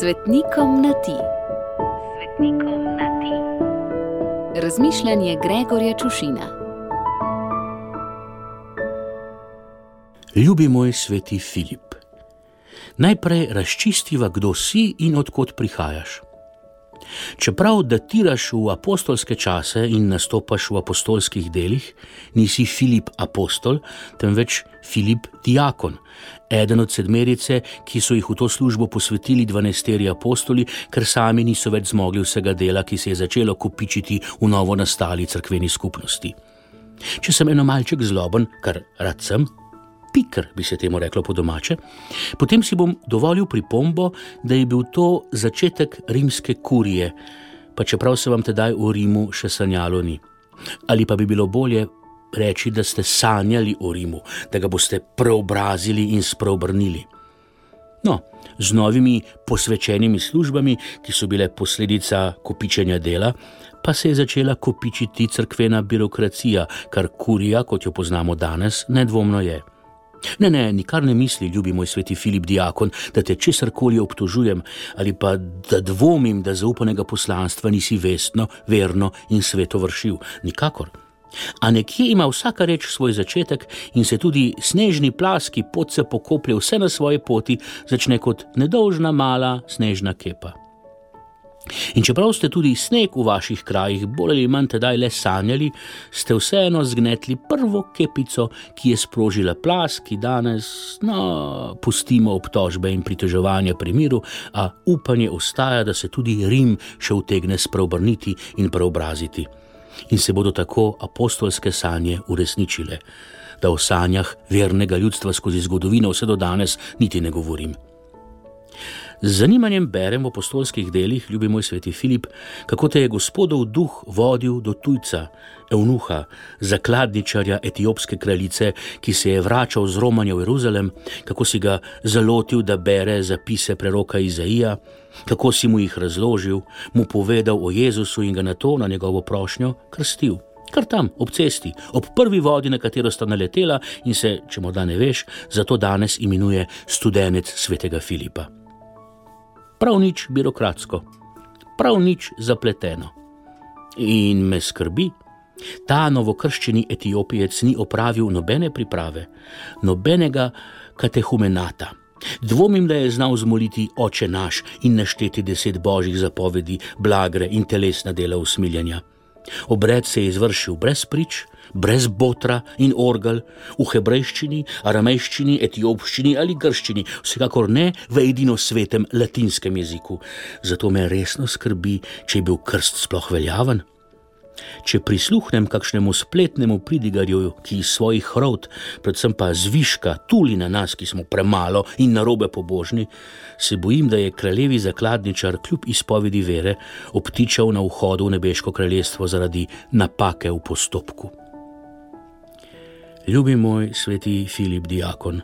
Svetnikom na ti. Svetnikom na ti. Razmišljanje Gregorja Čušina. Ljubi moj sveti Filip, najprej razčistiva, kdo si in odkot prihajaš. Čeprav datiraš v apostolske čase in nastopaš v apostolskih delih, nisi Filip apostol, temveč Filip diakon, eden od sedmerice, ki so jih v to službo posvetili dvanajsteri apostoli, ker sami niso več zmogli vsega dela, ki se je začelo kopičiti v novo nastali crkveni skupnosti. Če sem eno malček zloben, kar rad sem, pikr bi se temu reklo po domače, potem si bom dovolil pripombo, da je bil to začetek rimske kurije, pa čeprav se vam tedaj v Rimu še sanjalo ni. Ali pa bi bilo bolje reči, da ste sanjali o Rimu, da ga boste preobrazili in spreobrnili. No, z novimi posvečenimi službami, ki so bile posledica kopičenja dela, pa se je začela kopičiti crkvena birokracija, kar kurija, kot jo poznamo danes, nedvomno je. Ne, ne, nikar ne misli, ljubi moj sveti Filip Diakon, da te česar koli obtožujem ali pa da dvomim, da zaupanega poslanstva nisi vestno, verno in sveto vršil. Nikakor. A nekje ima vsaka reč svoj začetek in se tudi snežni plas, ki pot se pokoplje vse na svoji poti, začne kot nedolžna mala snežna kepa. In čeprav ste tudi sneg v vaših krajih bolj ali manj tedaj le sanjali, ste vseeno zgnetli prvo kepico, ki je sprožila plas, ki danes, no, pustimo obtožbe in pritoževanja pri miru, a upanje ostaja, da se tudi Rim še utegne spreobrniti in preobraziti. In se bodo tako apostolske sanje uresničile, da o sanjah vernega ljudstva skozi zgodovino vse do danes niti ne govorim. Z zanimanjem berem v apostolskih delih, ljubi moj sveti Filip, kako te je gospodov duh vodil do tujca, evnuha, zakladničarja etiopske kraljice, ki se je vračal z Romanja v Jeruzalem, kako si ga zalotil, da bere zapise preroka Izaija, kako si mu jih razložil, mu povedal o Jezusu in ga na to, na njegovo prošnjo, krstil. Kar tam, ob cesti, ob prvi vodi, na katero sta naletela in se, če morda ne veš, zato danes imenuje študenec svetega Filipa prav nič birokratsko, prav nič zapleteno. In me skrbi, ta novokrščeni etiopijec ni opravil nobene priprave, nobenega katehumenata. Dvomim, da je znal zmoliti oče naš in našteti deset božjih zapovedi, blagre in telesna dela usmiljanja. Obred se je izvršil brez prič, brez botra in orgal, v hebrejščini, aramejščini, etiopščini ali grščini, vsekakor ne v edino svetem latinskem jeziku. Zato me resno skrbi, če je bil krst sploh veljaven. Če prisluhnem kakšnemu spletnemu pridigarju, ki iz svojih rod, predvsem pa zviška, tuli na nas, ki smo premalo in narobe pobožni, se bojim, da je kraljevi zakladničar kljub izpovedi vere obtičal na vhodu v nebeško kraljestvo zaradi napake v postopku. Ljubi moj sveti Filip Diakon,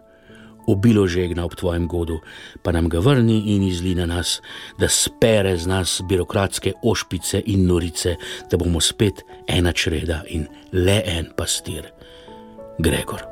obilo žegna ob tvojem godu, pa nam ga vrni in izli na nas, da spere z nas birokratske ošpice in norice, da bomo spet ena čreda in le en pastir, Gregor.